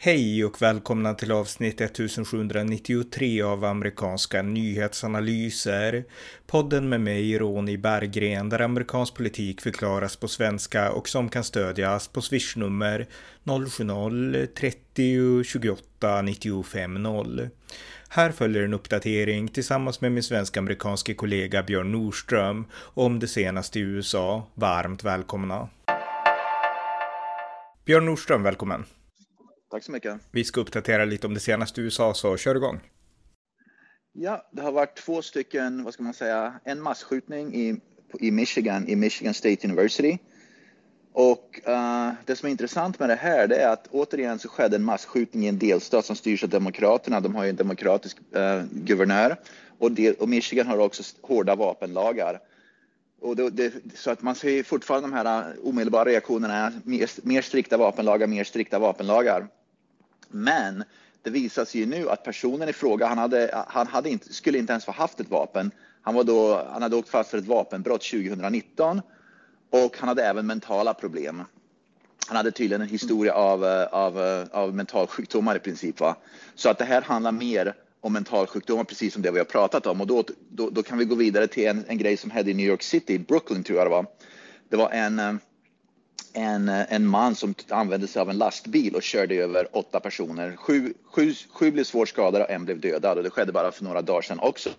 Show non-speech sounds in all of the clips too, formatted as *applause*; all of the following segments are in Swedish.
Hej och välkomna till avsnitt 1793 av amerikanska nyhetsanalyser. Podden med mig, Ronny Berggren, där amerikansk politik förklaras på svenska och som kan stödjas på swishnummer 070-30 28 95 0. Här följer en uppdatering tillsammans med min svensk-amerikanske kollega Björn Nordström om det senaste i USA. Varmt välkomna! Björn Nordström, välkommen! Tack så mycket. Vi ska uppdatera lite om det senaste i USA, så kör igång. Ja, det har varit två stycken, vad ska man säga, en massskjutning i, i Michigan, i Michigan State University. Och uh, det som är intressant med det här, det är att återigen så skedde en massskjutning i en delstat som styrs av Demokraterna. De har ju en demokratisk uh, guvernör och, del, och Michigan har också hårda vapenlagar. Och det, det, så att man ser fortfarande de här omedelbara reaktionerna, mer, mer strikta vapenlagar, mer strikta vapenlagar. Men det visar sig ju nu att personen i fråga, han, hade, han hade inte, skulle inte ens ha haft ett vapen. Han, var då, han hade åkt fast för ett vapenbrott 2019 och han hade även mentala problem. Han hade tydligen en historia av, av, av mentalsjukdomar i princip. Va? Så att det här handlar mer om mentalsjukdomar, precis som det vi har pratat om. Och då, då, då kan vi gå vidare till en, en grej som hände i New York City, Brooklyn tror jag det var. Det var en eh, en, eh, en man som använde sig av en lastbil och körde över åtta personer. Sju, sju, sju blev svårt skadade och en blev dödad och det skedde bara för några dagar sedan också.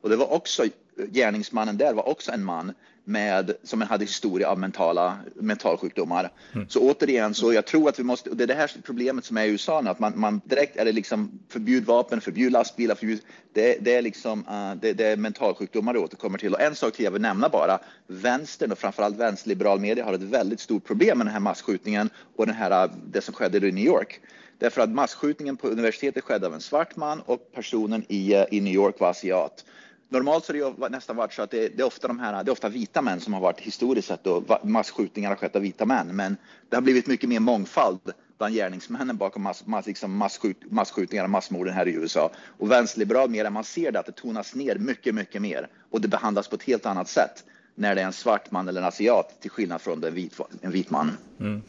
Och det var också, gärningsmannen där var också en man med, som hade historia av mentala, mentalsjukdomar. Mm. Så återigen, så jag tror att vi måste, och det är det här problemet som är i USA nu, att man, man direkt är det liksom förbjud vapen, förbjud lastbilar, förbjud, det, det är liksom, uh, det, det, är mentalsjukdomar det återkommer till. Och en sak till jag vill nämna bara, vänstern och framförallt vänsterliberal media har ett väldigt stort problem med den här massskjutningen och den här, det som skedde i New York. Därför att massskjutningen på universitetet skedde av en svart man och personen i, i New York var asiat normalt så har det nästan varit så att det, det, är ofta de här, det är ofta vita män som har varit historiskt sett och masskjutningar har skett av vita män. Men det har blivit mycket mer mångfald bland gärningsmännen bakom mass, mass, liksom massskjut, masskjutningar och massmorden här i USA. Och vänsterliberal mer man ser det att det tonas ner mycket, mycket mer och det behandlas på ett helt annat sätt när det är en svart man eller en asiat till skillnad från en vit, en vit man. Mm.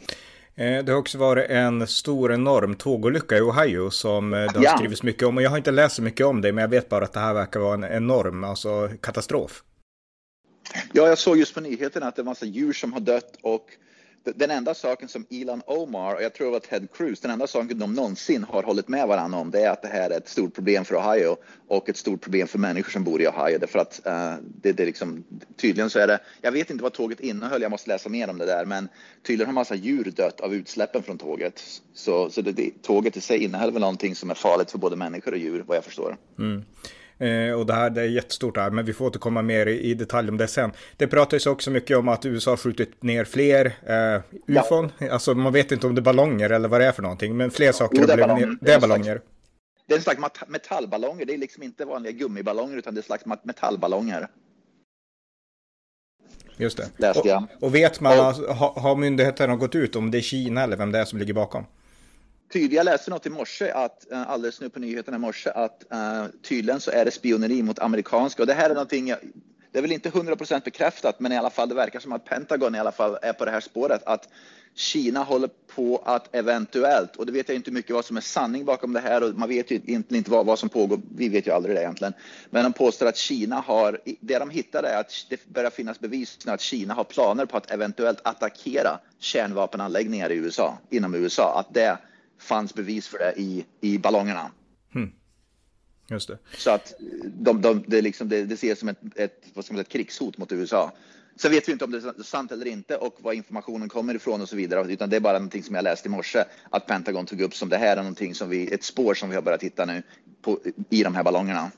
Eh, det har också varit en stor enorm tågolycka i Ohio som eh, det har ja. skrivits mycket om. Och jag har inte läst så mycket om det, men jag vet bara att det här verkar vara en enorm alltså, katastrof. Ja, jag såg just på nyheterna att det är massa djur som har dött och den enda saken som Elon Omar och jag tror det var Ted Cruz, den enda saken de någonsin har hållit med varandra om det är att det här är ett stort problem för Ohio och ett stort problem för människor som bor i Ohio. Därför att uh, det, det liksom, tydligen så är det, jag vet inte vad tåget innehöll, jag måste läsa mer om det där, men tydligen har massa djur dött av utsläppen från tåget. Så, så det, det, tåget i sig innehöll väl någonting som är farligt för både människor och djur, vad jag förstår. Mm. Eh, och det här det är jättestort här, men vi får återkomma mer i, i detalj om det sen. Det pratas också mycket om att USA har skjutit ner fler eh, ufon. Ja. Alltså man vet inte om det är ballonger eller vad det är för någonting, men fler saker jo, det är ballonger. Ner. Det är ballonger. Det är en slags metallballonger, det är liksom inte vanliga gummiballonger utan det är en slags metallballonger. Just det. Och, och vet man, har, har myndigheterna gått ut om det är Kina eller vem det är som ligger bakom? Tydlig. Jag läste något i morse, att, eh, alldeles nu på nyheterna i morse, att uh, tydligen så är det spioneri mot amerikanska. Och det här är någonting, jag, det är väl inte 100% bekräftat, men i alla fall det verkar som att Pentagon i alla fall är på det här spåret, att Kina håller på att eventuellt, och det vet jag inte mycket vad som är sanning bakom det här och man vet ju egentligen inte vad, vad som pågår, vi vet ju aldrig det egentligen. Men de påstår att Kina har, det de hittade är att det börjar finnas bevis att Kina har planer på att eventuellt attackera kärnvapenanläggningar i USA, inom USA, att det fanns bevis för det i, i ballongerna. Hmm. Just det. Så att de, de, det, liksom, det, det ses som ett, ett, vad ska man säga, ett krigshot mot USA. Sen vet vi inte om det är sant eller inte och var informationen kommer ifrån och så vidare, utan det är bara någonting som jag läste i morse att Pentagon tog upp som det här är någonting som vi, ett spår som vi har börjat hitta nu på, i de här ballongerna.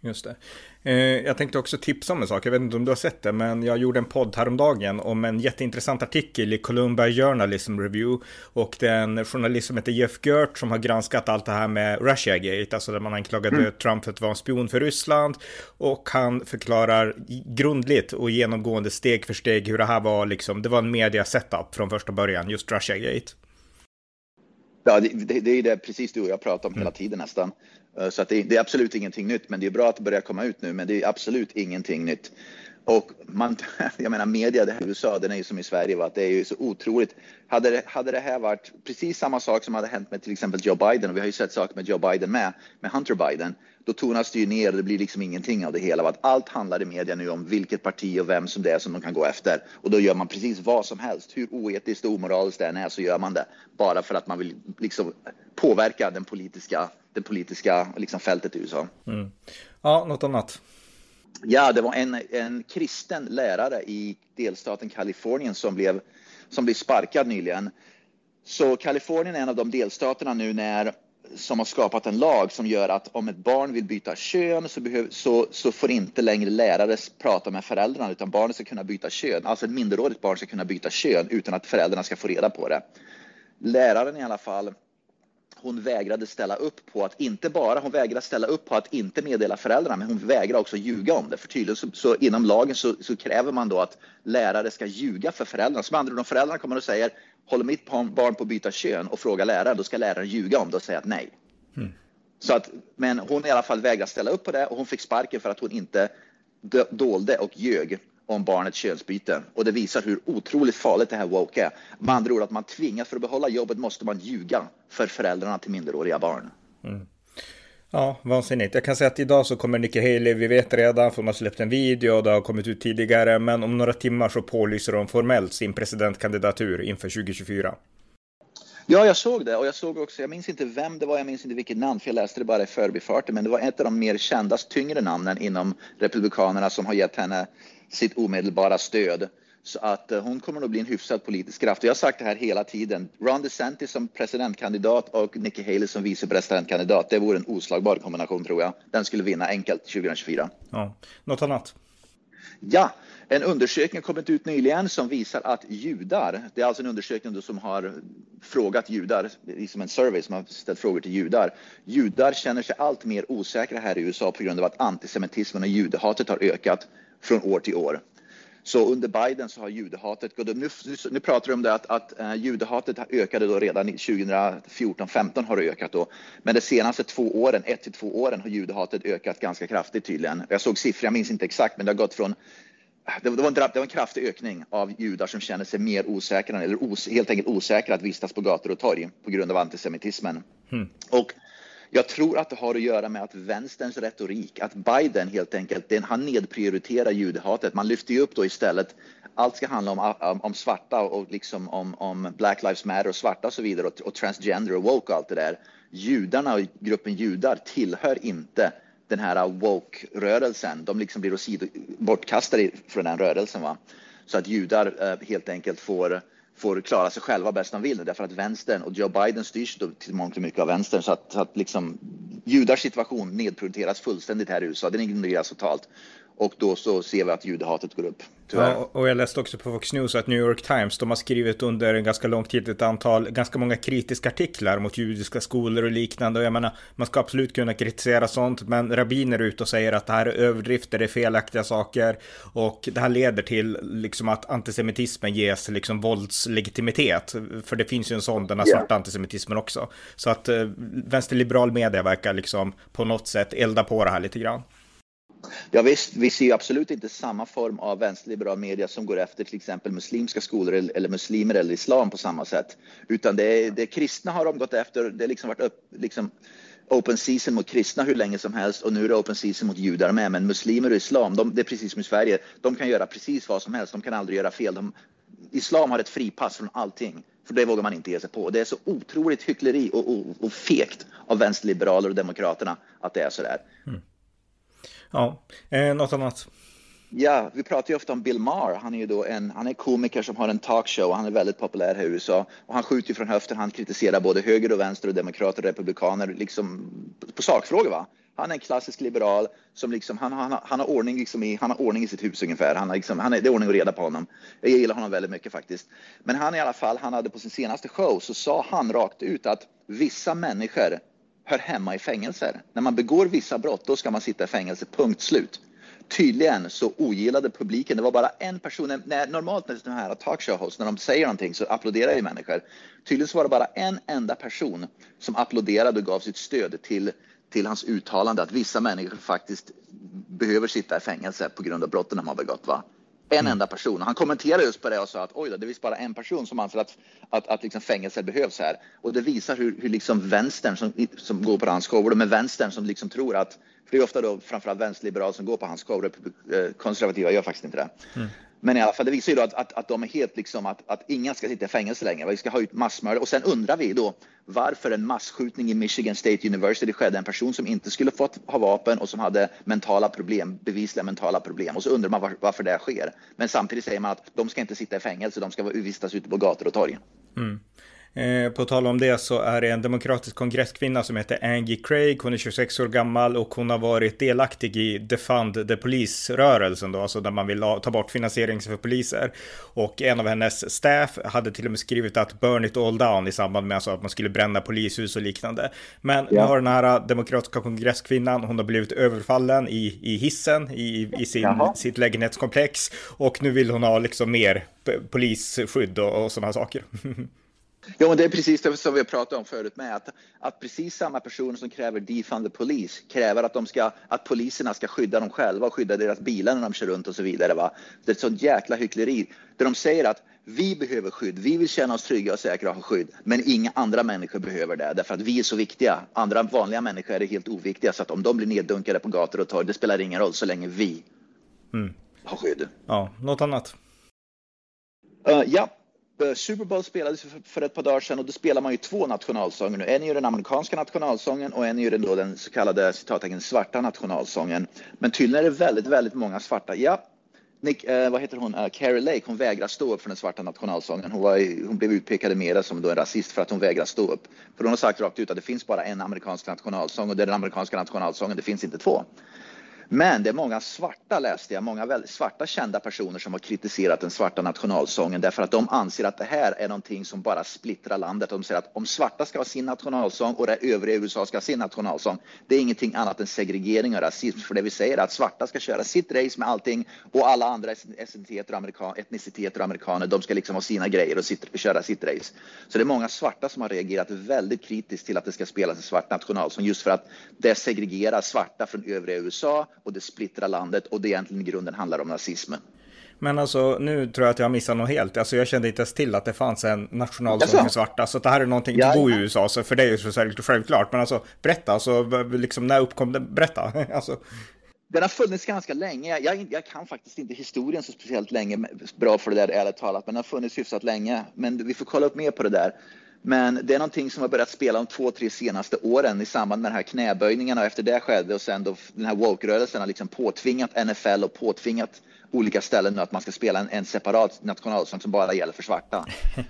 Just det. Eh, jag tänkte också tipsa om en sak, jag vet inte om du har sett det, men jag gjorde en podd häromdagen om en jätteintressant artikel i Columbia Journalism Review. Och det är en journalist som heter Jeff Gert som har granskat allt det här med Russiagate, alltså där man anklagade mm. Trump för att vara en spion för Ryssland. Och han förklarar grundligt och genomgående steg för steg hur det här var liksom, det var en media setup från första början, just Russiagate. Ja, det, det, det är det precis du och jag pratar om mm. hela tiden nästan. Eh, så att det, det, är absolut ingenting nytt, men det är bra att det börjar komma ut nu. Men det är absolut ingenting nytt. Och man, *laughs* jag menar media det i USA, den är ju som i Sverige, va? det är ju så otroligt. Hade det, hade det här varit precis samma sak som hade hänt med till exempel Joe Biden, och vi har ju sett saker med Joe Biden med, med Hunter Biden, då tonas det ju ner och det blir liksom ingenting av det hela. Att allt handlar i media nu om vilket parti och vem som det är som de kan gå efter. Och då gör man precis vad som helst. Hur oetiskt och omoraliskt det än är så gör man det. Bara för att man vill liksom påverka den politiska, det politiska liksom fältet i USA. Mm. Ja, något annat? Ja, det var en, en kristen lärare i delstaten Kalifornien som blev, som blev sparkad nyligen. Så Kalifornien är en av de delstaterna nu när som har skapat en lag som gör att om ett barn vill byta kön så, behöv, så, så får inte längre lärare prata med föräldrarna utan barnet ska kunna byta kön. Alltså ett minderårigt barn ska kunna byta kön utan att föräldrarna ska få reda på det. Läraren i alla fall hon vägrade ställa upp på att inte bara hon vägrade ställa upp på att inte meddela föräldrarna, men hon vägrade också ljuga om det. För tydligen så, så inom lagen så, så, kräver man då att lärare ska ljuga för föräldrarna. Med andra om föräldrarna kommer och säger håller mitt barn på att byta kön och frågar läraren, då ska läraren ljuga om det och säga att nej. Mm. Så att, men hon i alla fall vägrade ställa upp på det och hon fick sparken för att hon inte dolde och ljög om barnets könsbyte. Och det visar hur otroligt farligt det här woke är. Med andra ord att man tvingas, för att behålla jobbet måste man ljuga för föräldrarna till minderåriga barn. Mm. Ja, vansinnigt. Jag kan säga att idag så kommer Nikki Haley, vi vet redan, för har släppt en video och det har kommit ut tidigare, men om några timmar så pålyser de formellt sin presidentkandidatur inför 2024. Ja, jag såg det och jag såg också, jag minns inte vem det var, jag minns inte vilket namn, för jag läste det bara i förbifarten, men det var ett av de mer kända, tyngre namnen inom Republikanerna som har gett henne sitt omedelbara stöd. Så att eh, hon kommer att bli en hyfsad politisk kraft. Jag har sagt det här hela tiden. Ron DeSantis som presidentkandidat och Nikki Haley som vicepresidentkandidat. Det vore en oslagbar kombination tror jag. Den skulle vinna enkelt 2024. Ja. Något annat? Ja, en undersökning har kommit ut nyligen som visar att judar, det är alltså en undersökning som har frågat judar, liksom en survey som har ställt frågor till judar. Judar känner sig allt mer osäkra här i USA på grund av att antisemitismen och judehatet har ökat från år till år. Så under Biden så har judehatet gått upp. Nu, nu pratar de om det att, att uh, judehatet ökade då redan 2014-15 har det ökat då. Men de senaste två åren, ett till två åren, har judehatet ökat ganska kraftigt tydligen. Jag såg siffror, jag minns inte exakt, men det har gått från det var, en, det var en kraftig ökning av judar som känner sig mer osäkra eller os, helt enkelt osäkra att vistas på gator och torg på grund av antisemitismen. Mm. Och jag tror att det har att göra med att vänsterns retorik, att Biden helt enkelt, den, han nedprioriterar judehatet. Man lyfter ju upp då istället, allt ska handla om, om, om svarta och liksom om, om, Black Lives Matter och svarta och så vidare och, och transgender och woke och allt det där. Judarna och gruppen judar tillhör inte den här woke-rörelsen. De liksom blir åsido, bortkastade från den rörelsen. Va? Så att judar eh, helt enkelt får får klara sig själva bäst de vill därför att vänstern och Joe Biden styrs till mångt och mycket av vänstern så att, så att liksom judars situation nedprioriteras fullständigt här i USA. Den ignoreras totalt och då så ser vi att judehatet går upp. Ja, och jag läste också på Fox News att New York Times, de har skrivit under en ganska lång tid ett antal, ganska många kritiska artiklar mot judiska skolor och liknande. Och jag menar, man ska absolut kunna kritisera sånt, men rabbiner är ute och säger att det här är överdrifter, det är felaktiga saker. Och det här leder till liksom att antisemitismen ges liksom våldslegitimitet. För det finns ju en sån, den här svarta yeah. antisemitismen också. Så att eh, vänsterliberal media verkar liksom på något sätt elda på det här lite grann. Ja, visst, vi ser absolut inte samma form av vänsterliberal media som går efter till exempel muslimska skolor eller muslimer eller islam på samma sätt. Utan det, det kristna har de gått efter. Det har liksom varit upp, liksom open season mot kristna hur länge som helst och nu är det open season mot judar med. Men muslimer och islam, de, det är precis som i Sverige. De kan göra precis vad som helst. De kan aldrig göra fel. De, islam har ett fripass från allting. För det vågar man inte ge sig på. Det är så otroligt hyckleri och, och, och fegt av vänsterliberaler och demokraterna att det är så där. Mm. Ja, eh, något annat? Ja, vi pratar ju ofta om Bill Maher. Han är ju då en han är komiker som har en talkshow. Han är väldigt populär här i USA och han skjuter från höften. Han kritiserar både höger och vänster och demokrater och republikaner liksom på sakfrågor. Va? Han är en klassisk liberal som liksom han, han, han har ordning liksom i han har ordning i sitt hus ungefär. Han har liksom, han är, det är ordning och reda på honom. Jag gillar honom väldigt mycket faktiskt. Men han i alla fall, han hade på sin senaste show så sa han rakt ut att vissa människor hör hemma i fängelser. När man begår vissa brott, då ska man sitta i fängelse, punkt slut. Tydligen så ogillade publiken, det var bara en person, när, normalt när de här talkshow hosts, när de säger någonting så applåderar ju människor. Tydligen så var det bara en enda person som applåderade och gav sitt stöd till till hans uttalande att vissa människor faktiskt behöver sitta i fängelse på grund av brotten de har begått. Va? En mm. enda person. Han kommenterade just på det och sa att oj då, det är visst bara en person som anser att, att, att liksom fängelse behövs här. Och det visar hur, hur liksom vänstern som, som går på hans shower, med vänstern som liksom tror att, för det är ofta då framförallt vänsterliberal som går på hans shower, eh, konservativa gör faktiskt inte det. Mm. Men i alla fall, det visar ju då att, att, att de är helt liksom att, att ingen ska sitta i fängelse längre. Vi ska ha ut massmördare. Och sen undrar vi då varför en massskjutning i Michigan State University skedde. En person som inte skulle fått ha vapen och som hade mentala problem, bevisliga mentala problem. Och så undrar man var, varför det sker. Men samtidigt säger man att de ska inte sitta i fängelse, de ska vistas ute på gator och torg. Mm. Eh, på tal om det så är det en demokratisk kongresskvinna som heter Angie Craig. Hon är 26 år gammal och hon har varit delaktig i Defund the Police-rörelsen då, alltså där man vill ta bort finansiering för poliser. Och en av hennes staff hade till och med skrivit att burn it all down i samband med alltså att man skulle bränna polishus och liknande. Men ja. nu har den här demokratiska kongresskvinnan, hon har blivit överfallen i, i hissen i, i sin, sitt lägenhetskomplex och nu vill hon ha liksom mer polisskydd och, och sådana saker. *laughs* Ja, men det är precis det som vi pratat om förut med, att, att precis samma personer som kräver defund the police kräver att, de ska, att poliserna ska skydda dem själva och skydda deras bilar när de kör runt och så vidare. Va? Det är ett sånt jäkla hyckleri. Där de säger att vi behöver skydd, vi vill känna oss trygga och säkra och ha skydd, men inga andra människor behöver det därför att vi är så viktiga. Andra vanliga människor är helt oviktiga så att om de blir neddunkade på gator och torg, det spelar ingen roll så länge vi mm. har skydd. Ja, något annat? Uh, ja, Eh, Super Bowl spelades för ett par dagar sedan och då spelar man ju två nationalsånger nu. En är ju den amerikanska nationalsången och en är ju den, då den så kallade citattecken svarta nationalsången. Men tydligen är det väldigt, väldigt många svarta. Ja, Nick, eh, vad heter hon, uh, Carrie Lake, hon vägrar stå upp för den svarta nationalsången. Hon, var, hon blev utpekad mera som då en rasist för att hon vägrar stå upp. För hon har sagt rakt ut att det finns bara en amerikansk nationalsång och det är den amerikanska nationalsången, det finns inte två. Men det är många svarta, läste jag, många väldigt svarta kända personer som har kritiserat den svarta nationalsången därför att de anser att det här är någonting som bara splittrar landet. De säger att om svarta ska ha sin nationalsång och det övriga USA ska ha sin nationalsång, det är ingenting annat än segregering och rasism. För det vi säger är att svarta ska köra sitt race med allting och alla andra etniciteter och, amerikan etniciteter och amerikaner, de ska liksom ha sina grejer och sitt, köra sitt race. Så det är många svarta som har reagerat väldigt kritiskt till att det ska spelas en svart nationalsång just för att det segregerar svarta från övriga USA och det splittrar landet och det egentligen i grunden handlar om nazismen. Men alltså nu tror jag att jag har missat något helt. Alltså jag kände inte ens till att det fanns en nationalsång för svarta. Så det här är någonting, ja, du bor i USA så för det är ju så självklart. Men alltså berätta, alltså, liksom när uppkom det? Berätta. *laughs* alltså. Den har funnits ganska länge. Jag, jag, kan faktiskt inte historien så speciellt länge, bra för det där ärligt talat, men den har funnits hyfsat länge. Men vi får kolla upp mer på det där. Men det är någonting som har börjat spela de två, tre senaste åren i samband med de här knäböjningarna och efter det skedde och sen då den här woke-rörelsen har liksom påtvingat NFL och påtvingat olika ställen nu att man ska spela en, en separat nationalsång som bara gäller för svarta.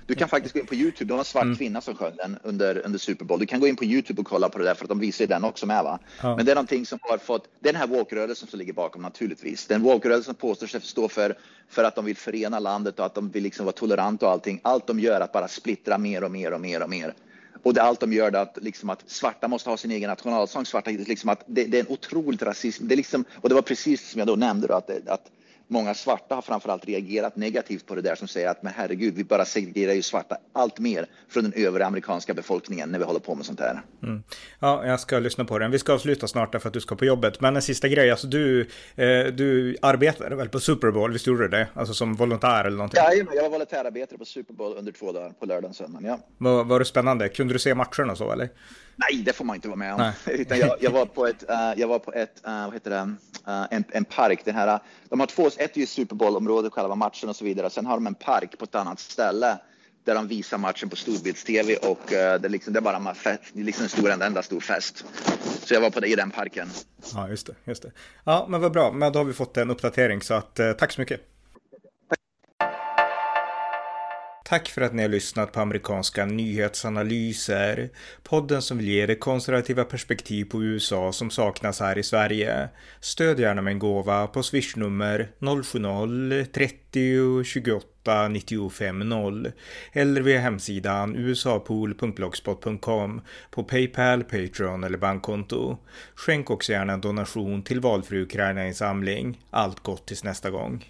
Du kan faktiskt gå in på Youtube, det var en svart mm. kvinna som sjöng den under, under Super Bowl. Du kan gå in på Youtube och kolla på det där för att de visar den också med va. Ja. Men det är någonting som har fått, det är den här woke-rörelsen som ligger bakom naturligtvis. Den woke-rörelsen påstår sig stå för, för att de vill förena landet och att de vill liksom vara toleranta och allting. Allt de gör är att bara splittra mer och mer och mer och mer. Och det allt de gör är att, liksom att svarta måste ha sin egen nationalsång. Svarta, liksom att det, det är en otroligt rasism. Det är liksom, och det var precis som jag då nämnde då, att, att många svarta har framförallt reagerat negativt på det där som säger att men herregud, vi bara segregerar ju svarta allt mer från den övriga amerikanska befolkningen när vi håller på med sånt här. Mm. Ja, jag ska lyssna på den. Vi ska avsluta snart för att du ska på jobbet. Men en sista grej, alltså du, eh, du arbetade väl på Super Bowl, visst gjorde du det? Alltså som volontär eller någonting? Ja, jag var volontärarbetare på Super Bowl under två dagar, på lördagen och söndagen, ja. Var, var det spännande? Kunde du se matcherna så eller? Nej, det får man inte vara med om. *laughs* Utan jag, jag, var på ett, uh, jag var på ett uh, vad heter det, uh, en, en, park. Den här, de har två, ett är ju Super Bowl-området, själva matchen och så vidare. Sen har de en park på ett annat ställe där de visar matchen på storbilds-tv och eh, det, är liksom, det är bara fest, liksom en stor, en enda stor fest. Så jag var på det, i den parken. Ja, just det, just det. Ja, men vad bra. Men då har vi fått en uppdatering så att eh, tack så mycket. Tack för att ni har lyssnat på amerikanska nyhetsanalyser. Podden som vill ge det konservativa perspektiv på USA som saknas här i Sverige. Stöd gärna med en gåva på swishnummer 070-30 28 95 0 eller via hemsidan usapool.blogspot.com på Paypal, Patreon eller bankkonto. Skänk också gärna en donation till valfri Ukraina-insamling. Allt gott tills nästa gång.